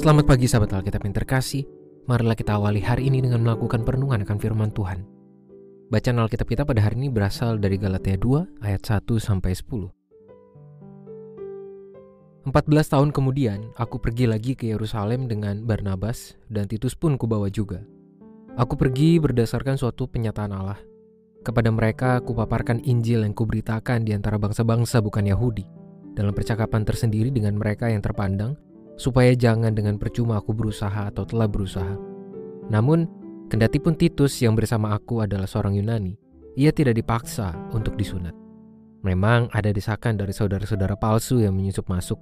Selamat pagi sahabat Alkitab yang terkasih. Marilah kita awali hari ini dengan melakukan perenungan akan firman Tuhan. Bacaan Alkitab kita pada hari ini berasal dari Galatia 2 ayat 1 sampai 10. 14 tahun kemudian, aku pergi lagi ke Yerusalem dengan Barnabas dan Titus pun kubawa juga. Aku pergi berdasarkan suatu penyataan Allah. Kepada mereka aku paparkan Injil yang kuberitakan di antara bangsa-bangsa bukan Yahudi, dalam percakapan tersendiri dengan mereka yang terpandang, supaya jangan dengan percuma aku berusaha atau telah berusaha. Namun, kendati pun Titus yang bersama aku adalah seorang Yunani, ia tidak dipaksa untuk disunat. Memang ada desakan dari saudara-saudara palsu yang menyusup masuk,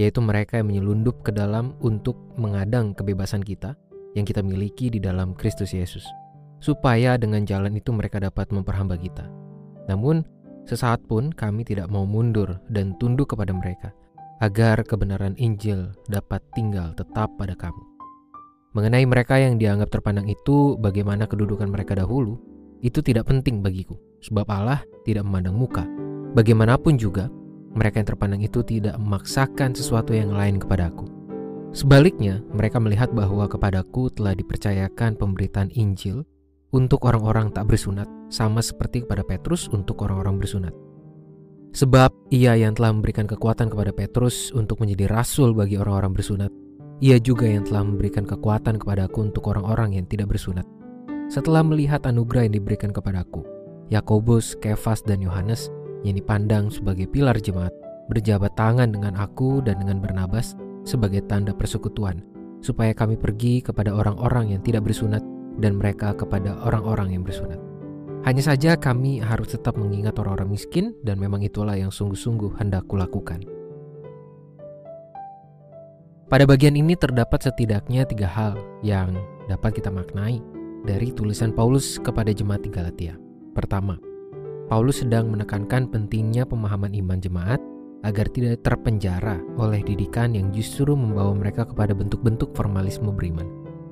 yaitu mereka yang menyelundup ke dalam untuk mengadang kebebasan kita yang kita miliki di dalam Kristus Yesus, supaya dengan jalan itu mereka dapat memperhamba kita. Namun, sesaat pun kami tidak mau mundur dan tunduk kepada mereka, agar kebenaran Injil dapat tinggal tetap pada kamu. Mengenai mereka yang dianggap terpandang itu, bagaimana kedudukan mereka dahulu, itu tidak penting bagiku, sebab Allah tidak memandang muka. Bagaimanapun juga, mereka yang terpandang itu tidak memaksakan sesuatu yang lain kepadaku. Sebaliknya, mereka melihat bahwa kepadaku telah dipercayakan pemberitaan Injil untuk orang-orang tak bersunat, sama seperti kepada Petrus untuk orang-orang bersunat. Sebab ia yang telah memberikan kekuatan kepada Petrus untuk menjadi rasul bagi orang-orang bersunat. Ia juga yang telah memberikan kekuatan kepadaku untuk orang-orang yang tidak bersunat. Setelah melihat anugerah yang diberikan kepadaku, Yakobus, Kefas, dan Yohanes yang dipandang sebagai pilar jemaat berjabat tangan dengan aku dan dengan Barnabas sebagai tanda persekutuan, supaya kami pergi kepada orang-orang yang tidak bersunat dan mereka kepada orang-orang yang bersunat. Hanya saja kami harus tetap mengingat orang-orang miskin dan memang itulah yang sungguh-sungguh hendak kulakukan. Pada bagian ini terdapat setidaknya tiga hal yang dapat kita maknai dari tulisan Paulus kepada jemaat di Galatia. Pertama, Paulus sedang menekankan pentingnya pemahaman iman jemaat agar tidak terpenjara oleh didikan yang justru membawa mereka kepada bentuk-bentuk formalisme beriman.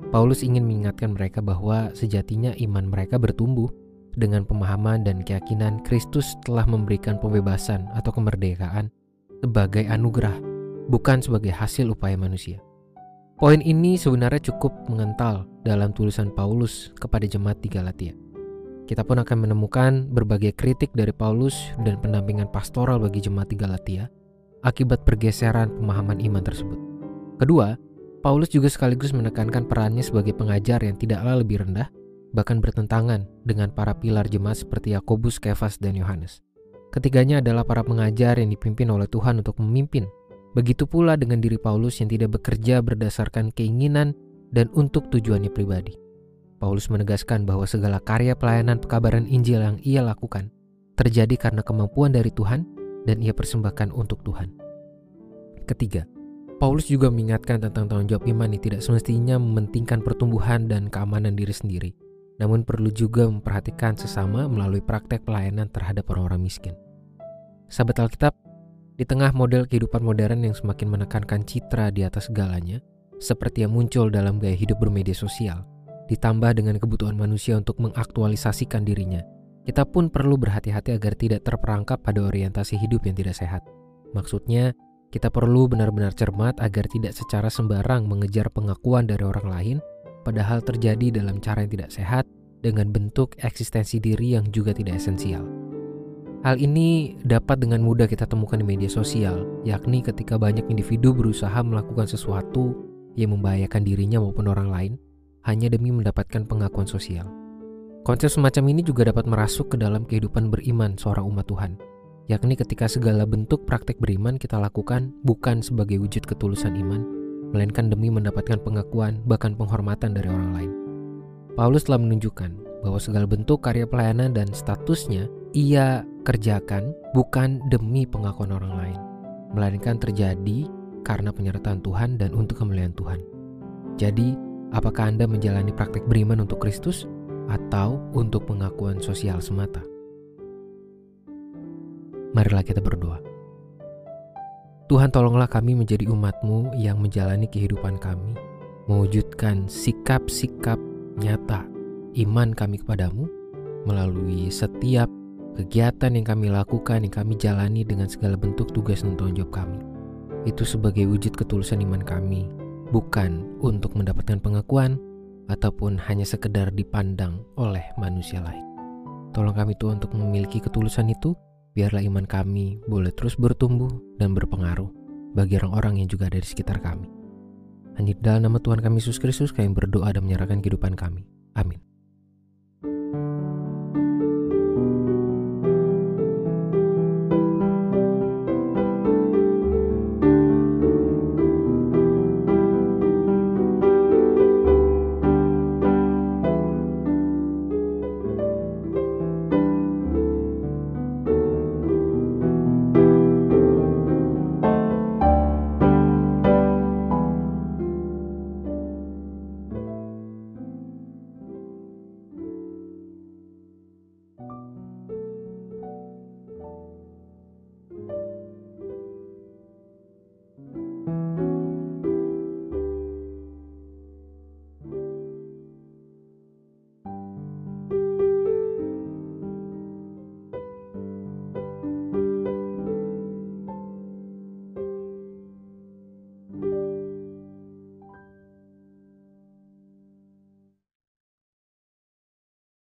Paulus ingin mengingatkan mereka bahwa sejatinya iman mereka bertumbuh dengan pemahaman dan keyakinan Kristus telah memberikan pembebasan atau kemerdekaan sebagai anugerah, bukan sebagai hasil upaya manusia. Poin ini sebenarnya cukup mengental dalam tulisan Paulus kepada jemaat di Galatia. Kita pun akan menemukan berbagai kritik dari Paulus dan pendampingan pastoral bagi jemaat di Galatia akibat pergeseran pemahaman iman tersebut. Kedua, Paulus juga sekaligus menekankan perannya sebagai pengajar yang tidaklah lebih rendah bahkan bertentangan dengan para pilar jemaat seperti Yakobus, Kefas, dan Yohanes. Ketiganya adalah para pengajar yang dipimpin oleh Tuhan untuk memimpin. Begitu pula dengan diri Paulus yang tidak bekerja berdasarkan keinginan dan untuk tujuannya pribadi. Paulus menegaskan bahwa segala karya pelayanan pekabaran Injil yang ia lakukan terjadi karena kemampuan dari Tuhan dan ia persembahkan untuk Tuhan. Ketiga, Paulus juga mengingatkan tentang tanggung jawab iman yang tidak semestinya mementingkan pertumbuhan dan keamanan diri sendiri, namun perlu juga memperhatikan sesama melalui praktek pelayanan terhadap orang-orang miskin. Sahabat Alkitab, di tengah model kehidupan modern yang semakin menekankan citra di atas segalanya, seperti yang muncul dalam gaya hidup bermedia sosial, ditambah dengan kebutuhan manusia untuk mengaktualisasikan dirinya, kita pun perlu berhati-hati agar tidak terperangkap pada orientasi hidup yang tidak sehat. Maksudnya, kita perlu benar-benar cermat agar tidak secara sembarang mengejar pengakuan dari orang lain padahal terjadi dalam cara yang tidak sehat dengan bentuk eksistensi diri yang juga tidak esensial. Hal ini dapat dengan mudah kita temukan di media sosial, yakni ketika banyak individu berusaha melakukan sesuatu yang membahayakan dirinya maupun orang lain hanya demi mendapatkan pengakuan sosial. Konsep semacam ini juga dapat merasuk ke dalam kehidupan beriman seorang umat Tuhan, yakni ketika segala bentuk praktek beriman kita lakukan bukan sebagai wujud ketulusan iman, melainkan demi mendapatkan pengakuan bahkan penghormatan dari orang lain. Paulus telah menunjukkan bahwa segala bentuk karya pelayanan dan statusnya ia kerjakan bukan demi pengakuan orang lain, melainkan terjadi karena penyertaan Tuhan dan untuk kemuliaan Tuhan. Jadi, apakah Anda menjalani praktek beriman untuk Kristus atau untuk pengakuan sosial semata? Marilah kita berdoa. Tuhan tolonglah kami menjadi umatmu yang menjalani kehidupan kami, mewujudkan sikap-sikap nyata iman kami kepadamu melalui setiap kegiatan yang kami lakukan, yang kami jalani dengan segala bentuk tugas dan tanggung jawab kami. Itu sebagai wujud ketulusan iman kami bukan untuk mendapatkan pengakuan ataupun hanya sekedar dipandang oleh manusia lain. Tolong kami Tuhan untuk memiliki ketulusan itu, biarlah iman kami boleh terus bertumbuh dan berpengaruh bagi orang-orang yang juga ada di sekitar kami. Hanya dalam nama Tuhan kami Yesus Kristus kami berdoa dan menyerahkan kehidupan kami. Amin.